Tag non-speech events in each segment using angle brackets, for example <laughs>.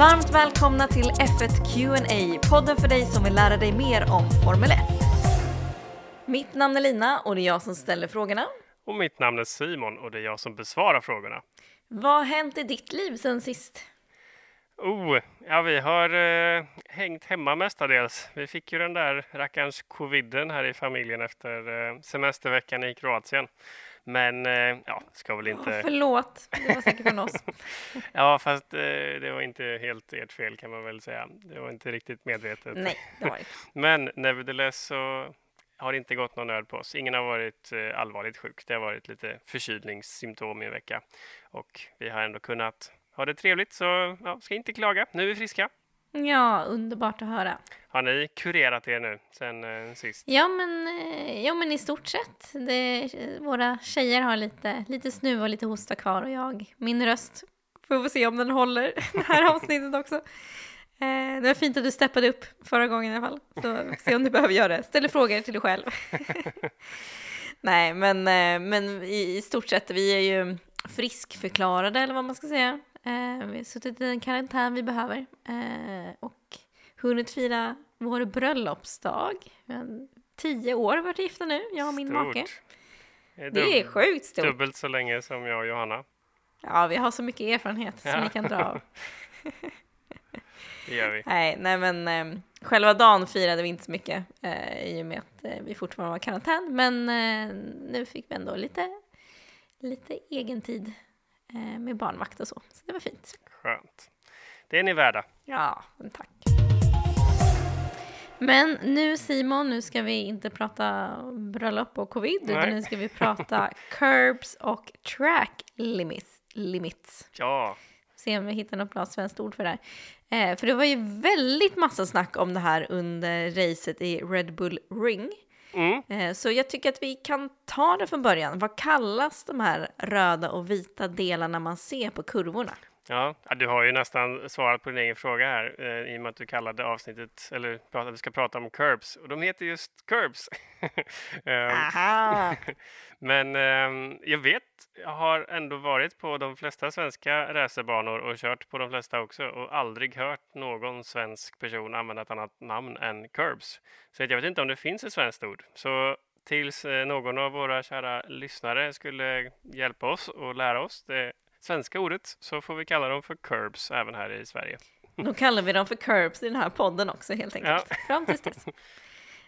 Varmt välkomna till F1 Q&A, podden för dig som vill lära dig mer om Formel 1. Mitt namn är Lina och det är jag som ställer frågorna. Och mitt namn är Simon och det är jag som besvarar frågorna. Vad har hänt i ditt liv sen sist? Oh, ja vi har eh, hängt hemma mestadels. Vi fick ju den där rackarns coviden här i familjen efter eh, semesterveckan i Kroatien. Men eh, ja, ska väl inte... Oh, förlåt, det var säkert från oss. <laughs> ja, fast eh, det var inte helt ert fel kan man väl säga. Det var inte riktigt medvetet. Nej, det var det <laughs> Men nevertheless så har det inte gått någon nöd på oss. Ingen har varit eh, allvarligt sjuk. Det har varit lite förkylningssymptom i en vecka och vi har ändå kunnat ha det trevligt. Så ja, ska inte klaga. Nu är vi friska. Ja, underbart att höra. Har ni kurerat er nu sen eh, sist? Ja, men, eh, ja, men i stort sett. Det, våra tjejer har lite, lite snuva och lite hosta kvar och jag, min röst, får vi se om den håller <laughs> det här avsnittet också. Eh, det var fint att du steppade upp förra gången i alla fall. Så se om du behöver göra det. Ställ frågor till dig själv. <laughs> Nej, men, eh, men i, i stort sett, vi är ju friskförklarade eller vad man ska säga. Eh, vi har suttit i den karantän vi behöver eh, och hunnit fira vår bröllopsdag. Tio år har vi varit gifta nu, jag och min stort. make. Det är, det är sjukt stort. Dubbelt så länge som jag och Johanna. Ja, vi har så mycket erfarenhet ja. som vi kan dra av. <laughs> det gör vi. Nej, nej men eh, själva dagen firade vi inte så mycket eh, i och med att eh, vi fortfarande var i karantän. Men eh, nu fick vi ändå lite, lite egen tid med barnvakt och så. Så det var fint. Skönt. Det är ni värda. Ja, tack. Men nu Simon, nu ska vi inte prata bröllop och covid, Nej. utan nu ska vi prata <laughs> curbs och track limits. limits. Ja. Se om vi hittar något bra svenskt ord för det här. Eh, för det var ju väldigt massa snack om det här under racet i Red Bull Ring. Mm. Eh, så jag tycker att vi kan ta det från början. Vad kallas de här röda och vita delarna man ser på kurvorna? Ja, du har ju nästan svarat på din egen fråga här eh, i och med att du kallade avsnittet, eller att vi ska prata om curbs. Och de heter just curbs. <laughs> Aha! <laughs> Men eh, jag vet, jag har ändå varit på de flesta svenska racerbanor och kört på de flesta också och aldrig hört någon svensk person använda ett annat namn än curbs. Så jag vet inte om det finns ett svenskt ord. Så tills eh, någon av våra kära lyssnare skulle hjälpa oss och lära oss det svenska ordet så får vi kalla dem för curbs även här i Sverige. Då kallar vi dem för curbs i den här podden också helt enkelt. Ja. Fram tills dess. <laughs>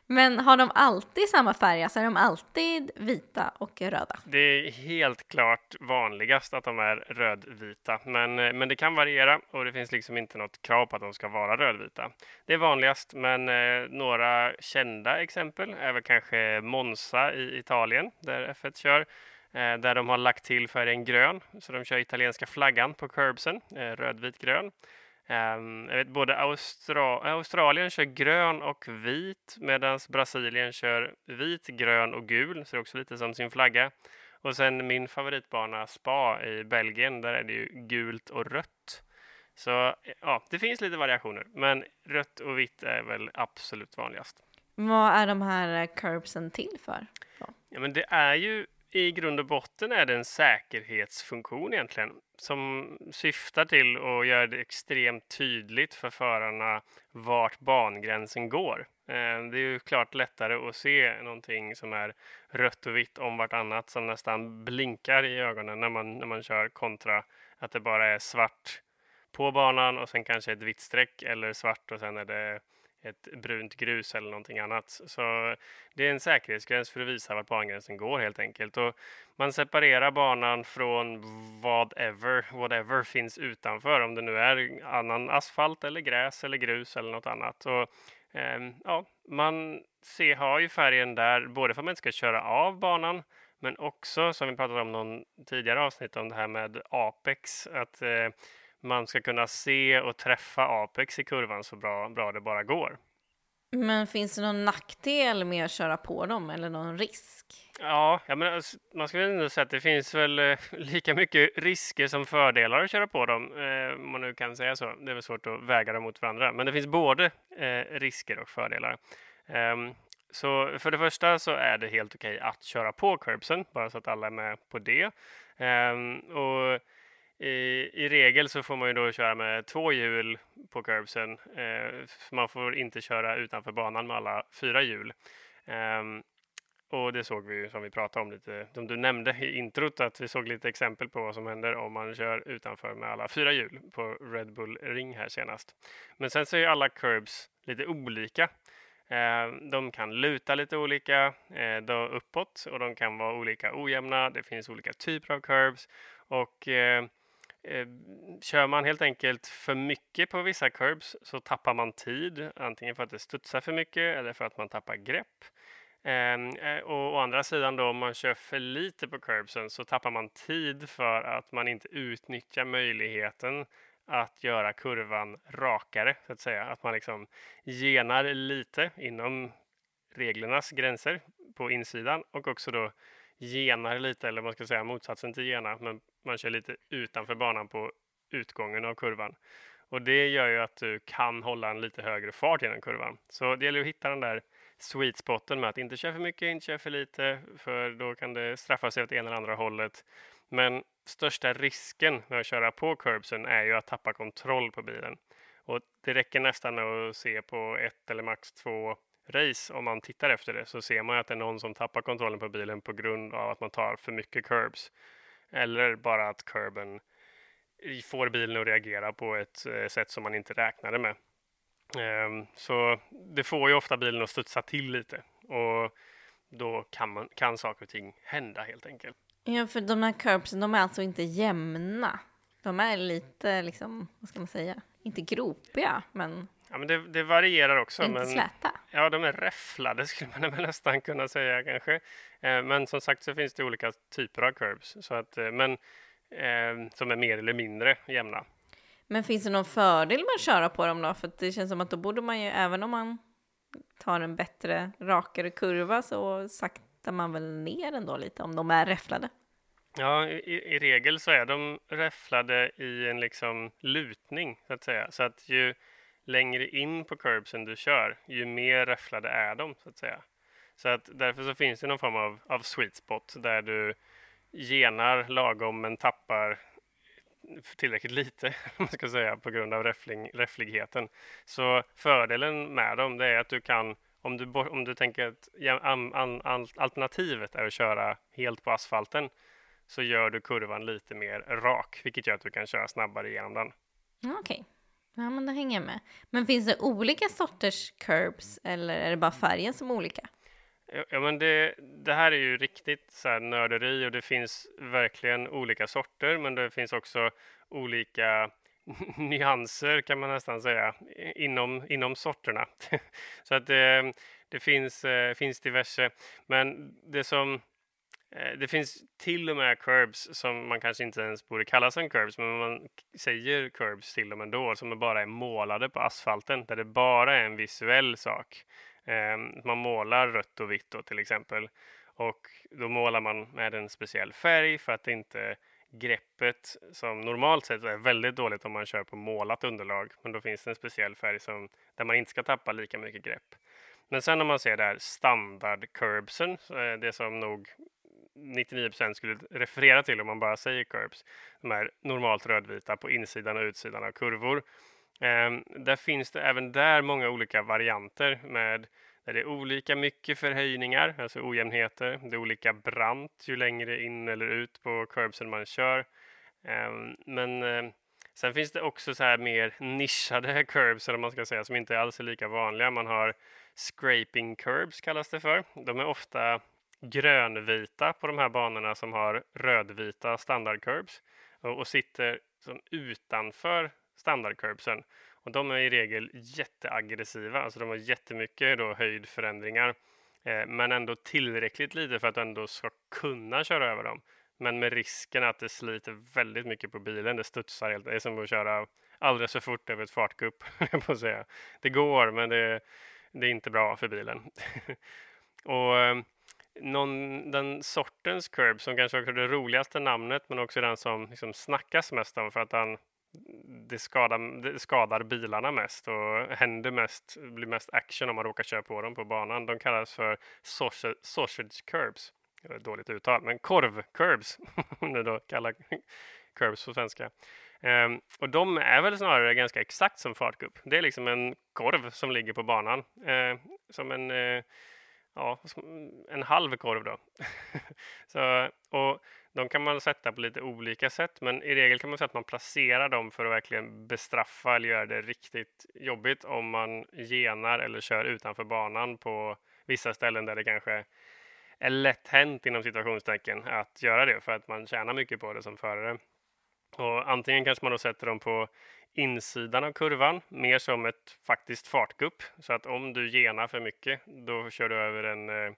Men har de alltid samma färg? Alltså är de alltid vita och röda? Det är helt klart vanligast att de är rödvita, men, eh, men det kan variera och det finns liksom inte något krav på att de ska vara rödvita. Det är vanligast, men eh, några kända exempel är väl kanske Monza i Italien där F1 kör, där de har lagt till färgen grön, så de kör italienska flaggan på curbsen, eh, rödvit grön. Um, jag vet, både Austra Australien kör grön och vit medan Brasilien kör vit, grön och gul, så det är också lite som sin flagga. Och sen min favoritbana Spa i Belgien, där är det ju gult och rött. Så ja, det finns lite variationer, men rött och vitt är väl absolut vanligast. Vad är de här curbsen till för? Ja, men det är ju i grund och botten är det en säkerhetsfunktion egentligen som syftar till att göra det extremt tydligt för förarna vart bangränsen går. Eh, det är ju klart lättare att se någonting som är rött och vitt om vartannat som nästan blinkar i ögonen när man, när man kör kontra att det bara är svart på banan och sen kanske ett vitt streck eller svart och sen är det ett brunt grus eller någonting annat. Så det är en säkerhetsgräns för att visa vart bangränsen går helt enkelt. Och man separerar banan från whatever, whatever finns utanför, om det nu är annan asfalt eller gräs eller grus eller något annat. Och, eh, ja, man ser, har ju färgen där både för att man inte ska köra av banan men också som vi pratade om någon tidigare avsnitt om det här med Apex, att eh, man ska kunna se och träffa Apex i kurvan så bra, bra det bara går. Men finns det någon nackdel med att köra på dem eller någon risk? Ja, ja men alltså, man skulle ändå säga att det finns väl eh, <laughs> lika mycket risker som fördelar att köra på dem, eh, om man nu kan säga så. Det är väl svårt att väga dem mot varandra, men det finns både eh, risker och fördelar. Um, så för det första så är det helt okej att köra på curbsen, bara så att alla är med på det. Um, och i, I regel så får man ju då köra med två hjul på curbsen. Eh, man får inte köra utanför banan med alla fyra hjul. Eh, och det såg vi ju som vi pratade om lite, som du nämnde i introt, att vi såg lite exempel på vad som händer om man kör utanför med alla fyra hjul på Red Bull Ring här senast. Men sen så är alla curbs lite olika. Ehm, de kan luta lite olika eh, då uppåt och de kan vara olika ojämna. Det finns olika typer av curbs och eh, Eh, kör man helt enkelt för mycket på vissa curbs så tappar man tid, antingen för att det studsar för mycket eller för att man tappar grepp. Ehm, eh, och å andra sidan då, om man kör för lite på curbsen så tappar man tid för att man inte utnyttjar möjligheten att göra kurvan rakare, så att säga. Att man liksom genar lite inom reglernas gränser på insidan och också då genar lite, eller man ska säga motsatsen till gena, men man kör lite utanför banan på utgången av kurvan. Och det gör ju att du kan hålla en lite högre fart genom kurvan. Så det gäller att hitta den där sweet spoten med att inte köra för mycket, inte köra för lite, för då kan det straffa sig åt ena eller andra hållet. Men största risken med att köra på curbsen är ju att tappa kontroll på bilen. Och det räcker nästan med att se på ett eller max två race, om man tittar efter det, så ser man att det är någon som tappar kontrollen på bilen på grund av att man tar för mycket curbs. Eller bara att curben får bilen att reagera på ett eh, sätt som man inte räknade med. Ehm, så det får ju ofta bilen att studsa till lite och då kan, man, kan saker och ting hända helt enkelt. Ja, för de här curbsen, de är alltså inte jämna. De är lite, liksom, vad ska man säga, inte gropiga, men Ja, men det, det varierar också. Inte men, släta? Ja, de är räfflade <laughs> skulle man nästan kunna säga kanske. Eh, men som sagt så finns det olika typer av curbs, så att, eh, men eh, som är mer eller mindre jämna. Men finns det någon fördel med att köra på dem då? För det känns som att då borde man ju, även om man tar en bättre, rakare kurva, så saktar man väl ner ändå lite om de är räfflade? Ja, i, i regel så är de räfflade i en liksom lutning, så att säga. Så att ju längre in på curbsen du kör, ju mer räfflade är de så att säga. Så att därför så finns det någon form av, av sweet spot där du genar lagom men tappar tillräckligt lite, <laughs> man ska säga, på grund av räffling, räffligheten. Så fördelen med dem det är att du kan, om du, om du tänker att an, an, alternativet är att köra helt på asfalten, så gör du kurvan lite mer rak, vilket gör att du kan köra snabbare igenom den. Okej. Okay. Ja, men det hänger jag med. Men finns det olika sorters curbs eller är det bara färgen som är olika? Ja, men det, det här är ju riktigt så här nörderi och det finns verkligen olika sorter, men det finns också olika <laughs> nyanser kan man nästan säga inom, inom sorterna. <laughs> så att det, det finns, eh, finns diverse. Men det som Eh, det finns till och med curbs som man kanske inte ens borde kalla som curbs, men man säger curbs till dem ändå, som bara är målade på asfalten, där det bara är en visuell sak. Ehm, man målar rött och vitt då till exempel, och då målar man med en speciell färg för att inte greppet som normalt sett är väldigt dåligt om man kör på målat underlag, men då finns det en speciell färg som, där man inte ska tappa lika mycket grepp. Men sen om man ser där standard-curbsen, det som nog 99% skulle referera till om man bara säger curbs. De är normalt rödvita på insidan och utsidan av kurvor. Um, där finns det även där många olika varianter med där det är olika mycket förhöjningar, alltså ojämnheter. Det är olika brant ju längre in eller ut på curbsen man kör. Ehm, men ehm, sen finns det också så här mer nischade <laughs> curbs, eller man ska säga, som inte alls är lika vanliga. Man har scraping curbs kallas det för. De är ofta grönvita på de här banorna som har rödvita standardcurbs och, och sitter som utanför standardcurbsen. Och de är i regel jätteaggressiva, alltså de har jättemycket då höjdförändringar eh, men ändå tillräckligt lite för att du ändå ska kunna köra över dem. Men med risken att det sliter väldigt mycket på bilen. Det studsar helt. Det är som att köra alldeles för fort över ett fartgupp, <laughs> på att säga. Det går, men det, det är inte bra för bilen. <laughs> och ehm, någon, den sortens curb som kanske är det roligaste namnet men också den som liksom snackas mest om för att han, det, skadar, det skadar bilarna mest och händer mest, blir mest action om man råkar köra på dem på banan. De kallas för sausage, sausage curbs. Dåligt uttal, men korv-curbs. <laughs> det då kallar, curbs på svenska. Um, och de är väl snarare ganska exakt som fartgupp. Det är liksom en korv som ligger på banan. Uh, som en, uh, ja, en halv korv då. <laughs> så, och de kan man sätta på lite olika sätt, men i regel kan man säga att man placerar dem för att verkligen bestraffa eller göra det riktigt jobbigt om man genar eller kör utanför banan på vissa ställen där det kanske är lätt hänt inom situationstecken att göra det för att man tjänar mycket på det som förare. Och antingen kanske man då sätter dem på insidan av kurvan, mer som ett faktiskt fartgupp. Så att om du genar för mycket, då kör du över en, eh,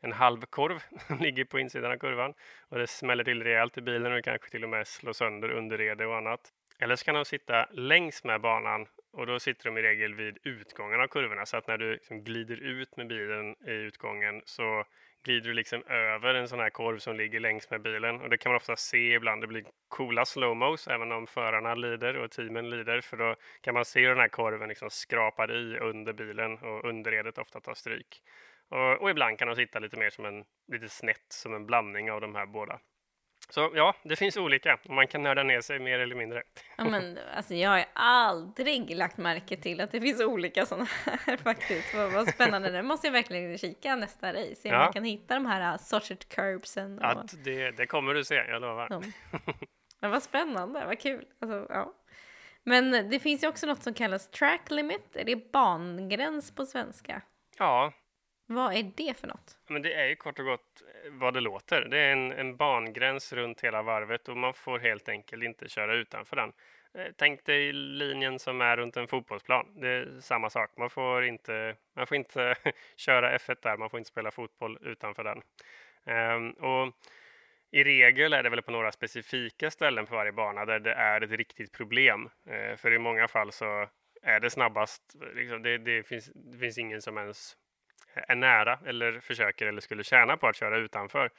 en halv korv <laughs> som ligger på insidan av kurvan. Och det smäller till rejält i bilen och kanske till och med slår sönder underrede och annat. Eller så kan de sitta längs med banan och då sitter de i regel vid utgången av kurvorna. Så att när du liksom glider ut med bilen i utgången så glider du liksom över en sån här korv som ligger längs med bilen. Och det kan man ofta se ibland. Det blir coola slowmos även om förarna lider och teamen lider. För då kan man se hur den här korven liksom skrapar i under bilen och underredet ofta tar stryk. Och, och ibland kan de sitta lite mer som en, lite snett som en blandning av de här båda. Så ja, det finns olika och man kan nörda ner sig mer eller mindre. Ja, men, alltså, jag har aldrig lagt märke till att det finns olika sådana här <laughs> faktiskt. Vad, vad spännande, det måste jag verkligen kika nästa race, se om ja. man kan hitta de här uh, sorted curbsen. Och... Ja, det, det kommer du se, jag lovar. Ja. <laughs> ja, vad spännande, vad kul. Alltså, ja. Men det finns ju också något som kallas track limit, är det bangräns på svenska? Ja, vad är det för något? Men det är ju kort och gott eh, vad det låter. Det är en, en bangräns runt hela varvet och man får helt enkelt inte köra utanför den. Eh, tänk dig linjen som är runt en fotbollsplan. Det är samma sak. Man får inte, man får inte <laughs> köra F1 där, man får inte spela fotboll utanför den. Um, och I regel är det väl på några specifika ställen på varje bana där det är ett riktigt problem. Uh, för i många fall så är det snabbast. Liksom, det, det, finns, det finns ingen som ens är nära eller försöker eller skulle tjäna på att köra utanför.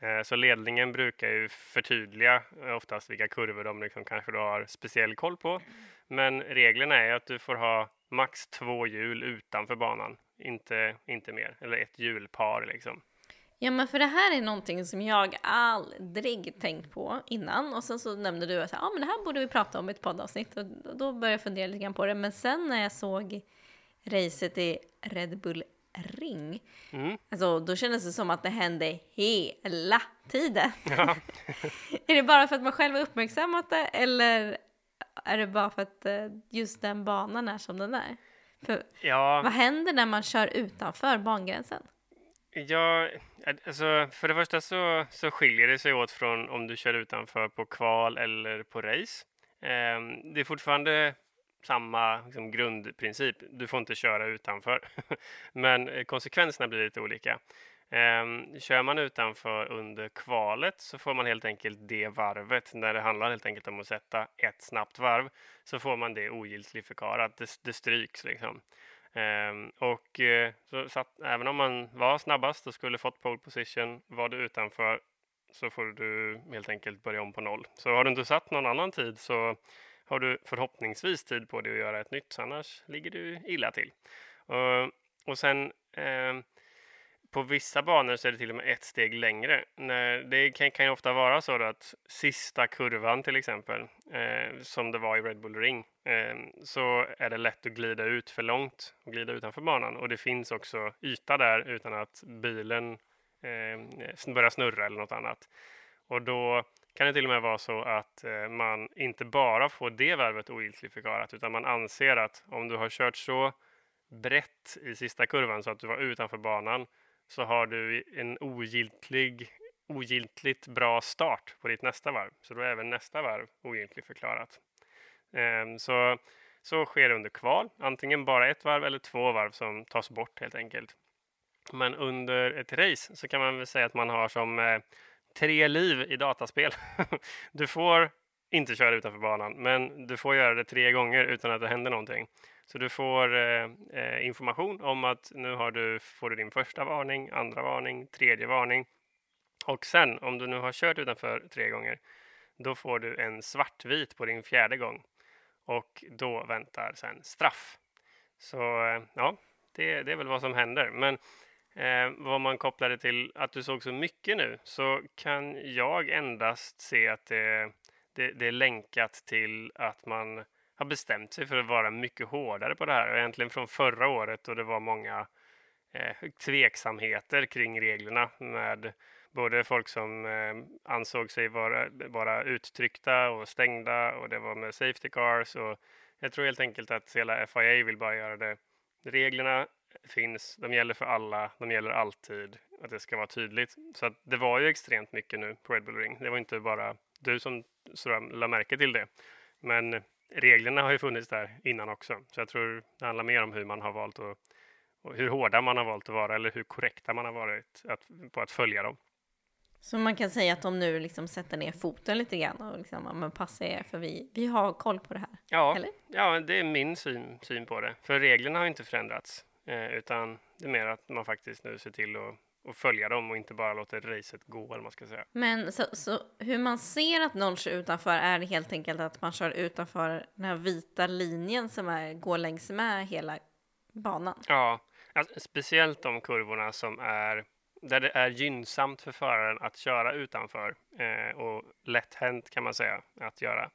Eh, så ledningen brukar ju förtydliga eh, oftast vilka kurvor de liksom kanske då har speciell koll på. Men reglerna är att du får ha max två hjul utanför banan, inte, inte mer, eller ett hjulpar liksom. Ja, men för det här är någonting som jag aldrig tänkt på innan. Och sen så nämnde du att ah, men det här borde vi prata om i ett poddavsnitt. Och då började jag fundera lite grann på det. Men sen när jag såg racet i Red Bull ring. Mm. Alltså, då kändes det som att det hände hela tiden. Ja. <laughs> är det bara för att man själv har uppmärksammat det eller är det bara för att eh, just den banan är som den är? För ja. Vad händer när man kör utanför bangränsen? Ja, alltså för det första så, så skiljer det sig åt från om du kör utanför på kval eller på race. Um, det är fortfarande samma liksom, grundprincip. Du får inte köra utanför. <laughs> Men eh, konsekvenserna blir lite olika. Um, kör man utanför under kvalet så får man helt enkelt det varvet. När det handlar helt enkelt om att sätta ett snabbt varv så får man det ogiltigförklarat. Det, det stryks liksom. Um, och uh, så, så att, även om man var snabbast och skulle fått pole position, var du utanför så får du helt enkelt börja om på noll. Så har du inte satt någon annan tid så har du förhoppningsvis tid på dig att göra ett nytt, annars ligger du illa till. Och, och sen eh, på vissa banor så är det till och med ett steg längre. När, det kan, kan ju ofta vara så att sista kurvan till exempel, eh, som det var i Red Bull Ring, eh, så är det lätt att glida ut för långt och glida utanför banan. Och det finns också yta där utan att bilen eh, börjar snurra eller något annat. Och då kan det till och med vara så att eh, man inte bara får det värvet ogiltigförklarat utan man anser att om du har kört så brett i sista kurvan så att du var utanför banan så har du en ogiltig, ogiltigt bra start på ditt nästa varv. Så då är även nästa varv ogiltigförklarat. Ehm, så, så sker det under kval, antingen bara ett varv eller två varv som tas bort helt enkelt. Men under ett race så kan man väl säga att man har som eh, tre liv i dataspel. <laughs> du får inte köra utanför banan, men du får göra det tre gånger utan att det händer någonting. Så du får eh, eh, information om att nu har du, får du din första varning, andra varning, tredje varning. Och sen, om du nu har kört utanför tre gånger, då får du en svartvit på din fjärde gång. Och då väntar sen straff. Så eh, ja, det, det är väl vad som händer. Men eh, vad man kopplar det till att du såg så mycket nu så kan jag endast se att det, det, det är länkat till att man har bestämt sig för att vara mycket hårdare på det här. Egentligen från förra året då det var många eh, tveksamheter kring reglerna med både folk som eh, ansåg sig vara, vara uttryckta och stängda och det var med Safety Cars och jag tror helt enkelt att hela FIA vill bara göra det. Reglerna finns, de gäller för alla, de gäller alltid, att det ska vara tydligt. Så att det var ju extremt mycket nu på Red Bull Ring. Det var inte bara du som la märke till det. Men reglerna har ju funnits där innan också. Så jag tror det handlar mer om hur man har valt att, och hur hårda man har valt att vara eller hur korrekta man har varit att, på att följa dem. Så man kan säga att de nu liksom sätter ner foten lite grann och liksom, men passa er för vi, vi har koll på det här. Ja, eller? ja det är min syn, syn på det. För reglerna har inte förändrats, eh, utan det är mer att man faktiskt nu ser till att och följa dem och inte bara låta racet gå eller man ska säga. Men så, så hur man ser att någon kör utanför är det helt enkelt att man kör utanför den här vita linjen som är, går längs med hela banan? Ja, alltså, speciellt de kurvorna som är där det är gynnsamt för föraren att köra utanför eh, och lätt hänt kan man säga att göra.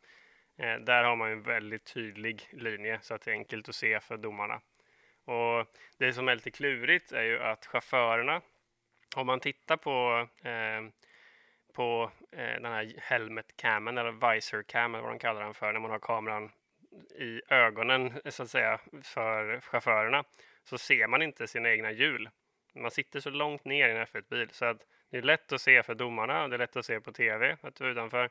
Eh, där har man en väldigt tydlig linje så att det är enkelt att se för domarna. Och det som är lite klurigt är ju att chaufförerna, om man tittar på eh, på eh, den här helmet camen eller visor cam eller vad de kallar den för när man har kameran i ögonen så att säga för chaufförerna så ser man inte sina egna hjul man sitter så långt ner i en F1-bil så att det är lätt att se för domarna och det är lätt att se på tv att du är utanför.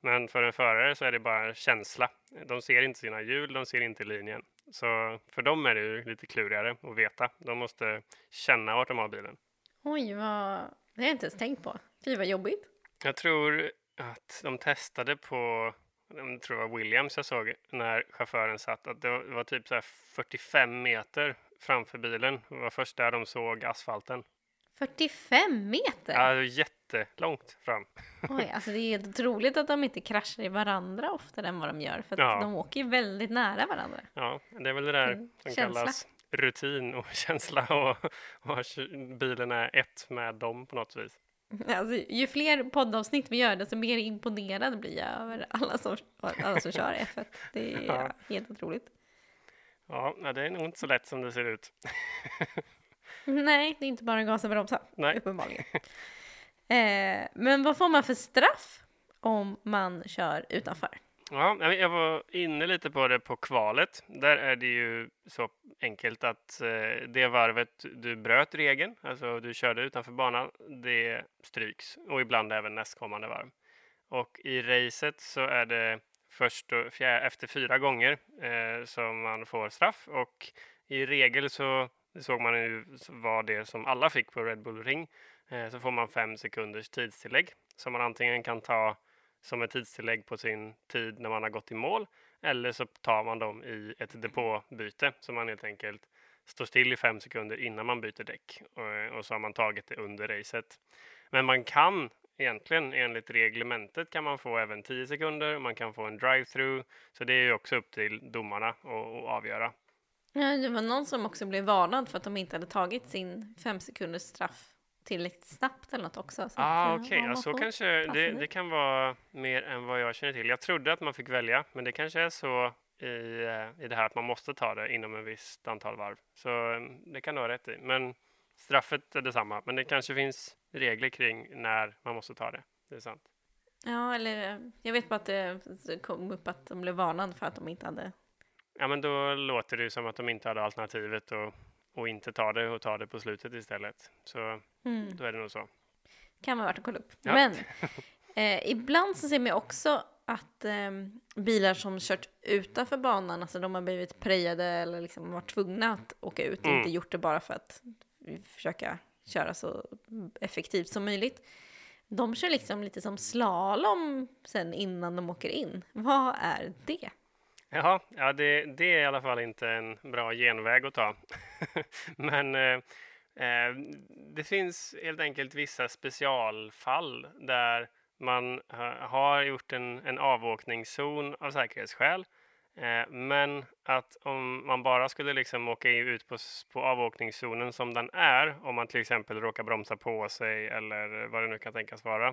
Men för en förare så är det bara känsla. De ser inte sina hjul, de ser inte linjen. Så för dem är det ju lite klurigare att veta. De måste känna vart de har bilen. Oj, vad... det har jag inte ens tänkt på. Fy vad jobbigt. Jag tror att de testade på, jag tror det var Williams jag såg, när chauffören satt, att det var typ så 45 meter framför bilen. Det var först där de såg asfalten. 45 meter? Ja, jättelångt fram. <laughs> Oj, alltså det är helt otroligt att de inte kraschar i varandra oftare än vad de gör. För att ja. de åker ju väldigt nära varandra. Ja, det är väl det där mm. som känsla. kallas rutin och <laughs> känsla och, och bilen är ett med dem på något vis. <laughs> Alltså, ju fler poddavsnitt vi gör, desto mer imponerad blir jag över alla som, alla som kör F1. Det är ja. helt otroligt. Ja, det är nog inte så lätt som det ser ut. Nej, det är inte bara gasa och bromsa, Nej. uppenbarligen eh, men vad får man för straff om man kör utanför? Ja, jag var inne lite på det på kvalet. Där är det ju så enkelt att eh, det varvet du bröt regeln, alltså du körde utanför banan, det stryks och ibland även nästkommande varv. Och i racet så är det först och fjär, efter fyra gånger eh, som man får straff och i regel så såg man ju var det som alla fick på Red Bull Ring Eh, så får man fem sekunders tidstillägg som man antingen kan ta som ett tidstillägg på sin tid när man har gått i mål eller så tar man dem i ett depåbyte så man helt enkelt står still i fem sekunder innan man byter däck och, och så har man tagit det under racet. Men man kan egentligen enligt reglementet kan man få även 10 sekunder. Man kan få en drive-through. Så det är ju också upp till domarna att, att avgöra. Ja, det var någon som också blev varnad för att de inte hade tagit sin fem sekunders straff tillräckligt snabbt eller något också. Så ah, okej, okay. ja, så kanske det, det, kan vara mer än vad jag känner till. Jag trodde att man fick välja, men det kanske är så i, eh, i det här att man måste ta det inom en visst antal varv. Så mm, det kan du ha rätt i. Men straffet är detsamma, men det kanske finns regler kring när man måste ta det. Det är sant. Ja, eller jag vet bara att det kom upp att de blev varnade för att de inte hade... Ja, men då låter det ju som att de inte hade alternativet och, och inte ta det och ta det på slutet istället. Så mm. då är det nog så. Kan vara värt att kolla upp. Ja. Men <laughs> eh, ibland så ser man också att eh, bilar som kört utanför banan, alltså de har blivit prejade eller liksom varit tvungna att åka ut, mm. inte gjort det bara för att försöka köra så effektivt som möjligt. De kör liksom lite som slalom sen innan de åker in. Vad är det? Jaha, ja, det, det är i alla fall inte en bra genväg att ta. <laughs> Men eh, eh, det finns helt enkelt vissa specialfall där man har gjort en, en avåkningszon av säkerhetsskäl Eh, men att om man bara skulle liksom åka ut på, på avåkningszonen som den är, om man till exempel råkar bromsa på sig eller vad det nu kan tänkas vara,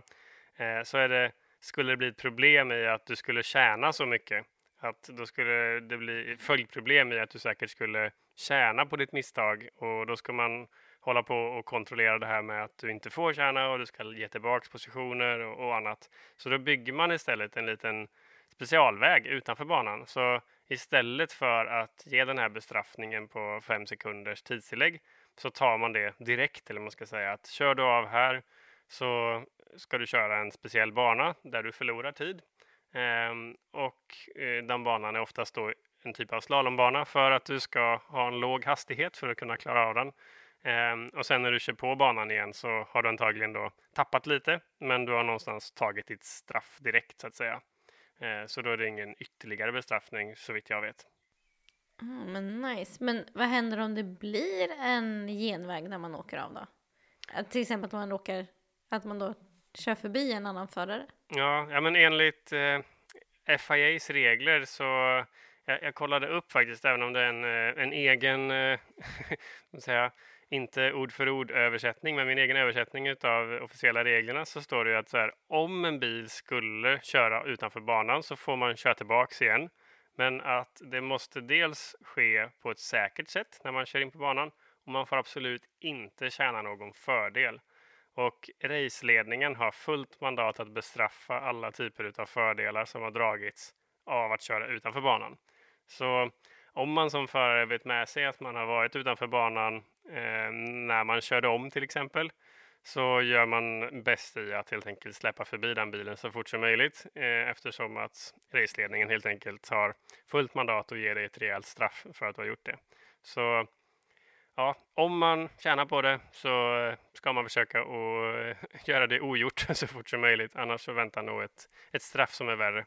eh, så är det skulle det bli ett problem i att du skulle tjäna så mycket. Att då skulle det bli följdproblem i att du säkert skulle tjäna på ditt misstag och då ska man hålla på och kontrollera det här med att du inte får tjäna och du ska ge tillbaks positioner och, och annat. Så då bygger man istället en liten specialväg utanför banan. Så istället för att ge den här bestraffningen på fem sekunders tidstillägg så tar man det direkt, eller man ska säga att kör du av här så ska du köra en speciell bana där du förlorar tid. Ehm, och eh, den banan är oftast då en typ av slalombana för att du ska ha en låg hastighet för att kunna klara av den. Ehm, och sen när du kör på banan igen så har du antagligen då tappat lite, men du har någonstans tagit ditt straff direkt så att säga. Ehm, så då är det ingen ytterligare bestraffning så vitt jag vet. Mm, men nice. Men vad händer om det blir en genväg när man åker av då? Att till exempel att man råkar, att man då kör förbi en annan förare? Ja, ja men enligt eh, FIAs regler så jag, jag, kollade upp faktiskt, även om det är en, eh, en egen, eh, <laughs> säga, inte ord för ord översättning, men min egen översättning av officiella reglerna så står det ju att så här, om en bil skulle köra utanför banan så får man köra tillbaks igen. Men att det måste dels ske på ett säkert sätt när man kör in på banan och man får absolut inte tjäna någon fördel. Och raceledningen har fullt mandat att bestraffa alla typer av fördelar som har dragits av att köra utanför banan. Så om man som förare vet med sig att man har varit utanför banan eh, när man körde om till exempel så gör man bäst i att helt enkelt släppa förbi den bilen så fort som möjligt eh, eftersom att raceledningen helt enkelt har fullt mandat att ge dig ett rejält straff för att du har gjort det. Så ja, om man tjänar på det så ska man försöka att <laughs> göra det ogjort <laughs> så fort som möjligt. Annars så väntar nog ett, ett straff som är värre.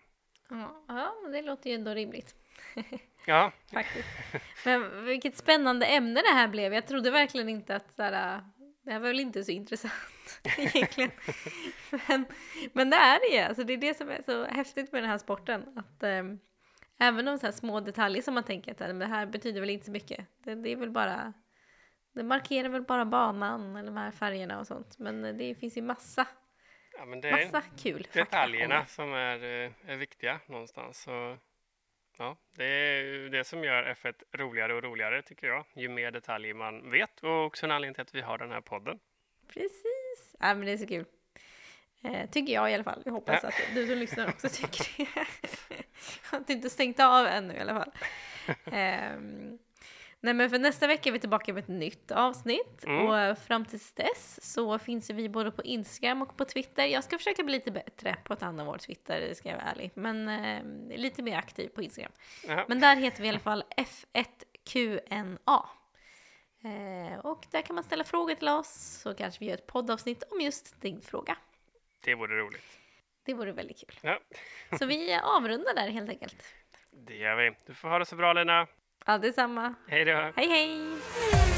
Ja, ja det låter ju ändå rimligt. <laughs> Ja. Faktiskt. Men vilket spännande ämne det här blev. Jag trodde verkligen inte att sådär, det här var väl inte så intressant egentligen. men, men det är det ju. Alltså, det är det som är så häftigt med den här sporten. Att, eh, även de så små detaljer som man tänker att det här betyder väl inte så mycket. Det, det är väl bara det markerar väl bara banan eller de här färgerna och sånt. Men det finns ju massa, ja, men det massa kul Detaljerna som är, eh, är viktiga någonstans. Så, ja, det är det som gör F1 roligare och roligare tycker jag. Ju mer detaljer man vet och också en anledning till att vi har den här podden. Precis. Ja, men det är så kul. Eh, tycker jag i alla fall. Jag hoppas ja. att du som lyssnar också tycker det. <laughs> att du inte stängt av ännu i alla fall. Um, <laughs> Nej men för nästa vecka är vi tillbaka med ett nytt avsnitt mm. och fram tills dess så finns vi både på Instagram och på Twitter. Jag ska försöka bli lite bättre på att använda vår Twitter, ska jag vara ärlig, men eh, lite mer aktiv på Instagram. Ja. Men där heter vi i alla fall F1QNA. Eh, och där kan man ställa frågor till oss så kanske vi gör ett poddavsnitt om just din fråga. Det vore roligt. Det vore väldigt kul. Ja. så vi avrundar där helt enkelt. <laughs> Det gör vi. Du får ha det så bra Lina. Ja, detsamma. Hej då. Hej, hej.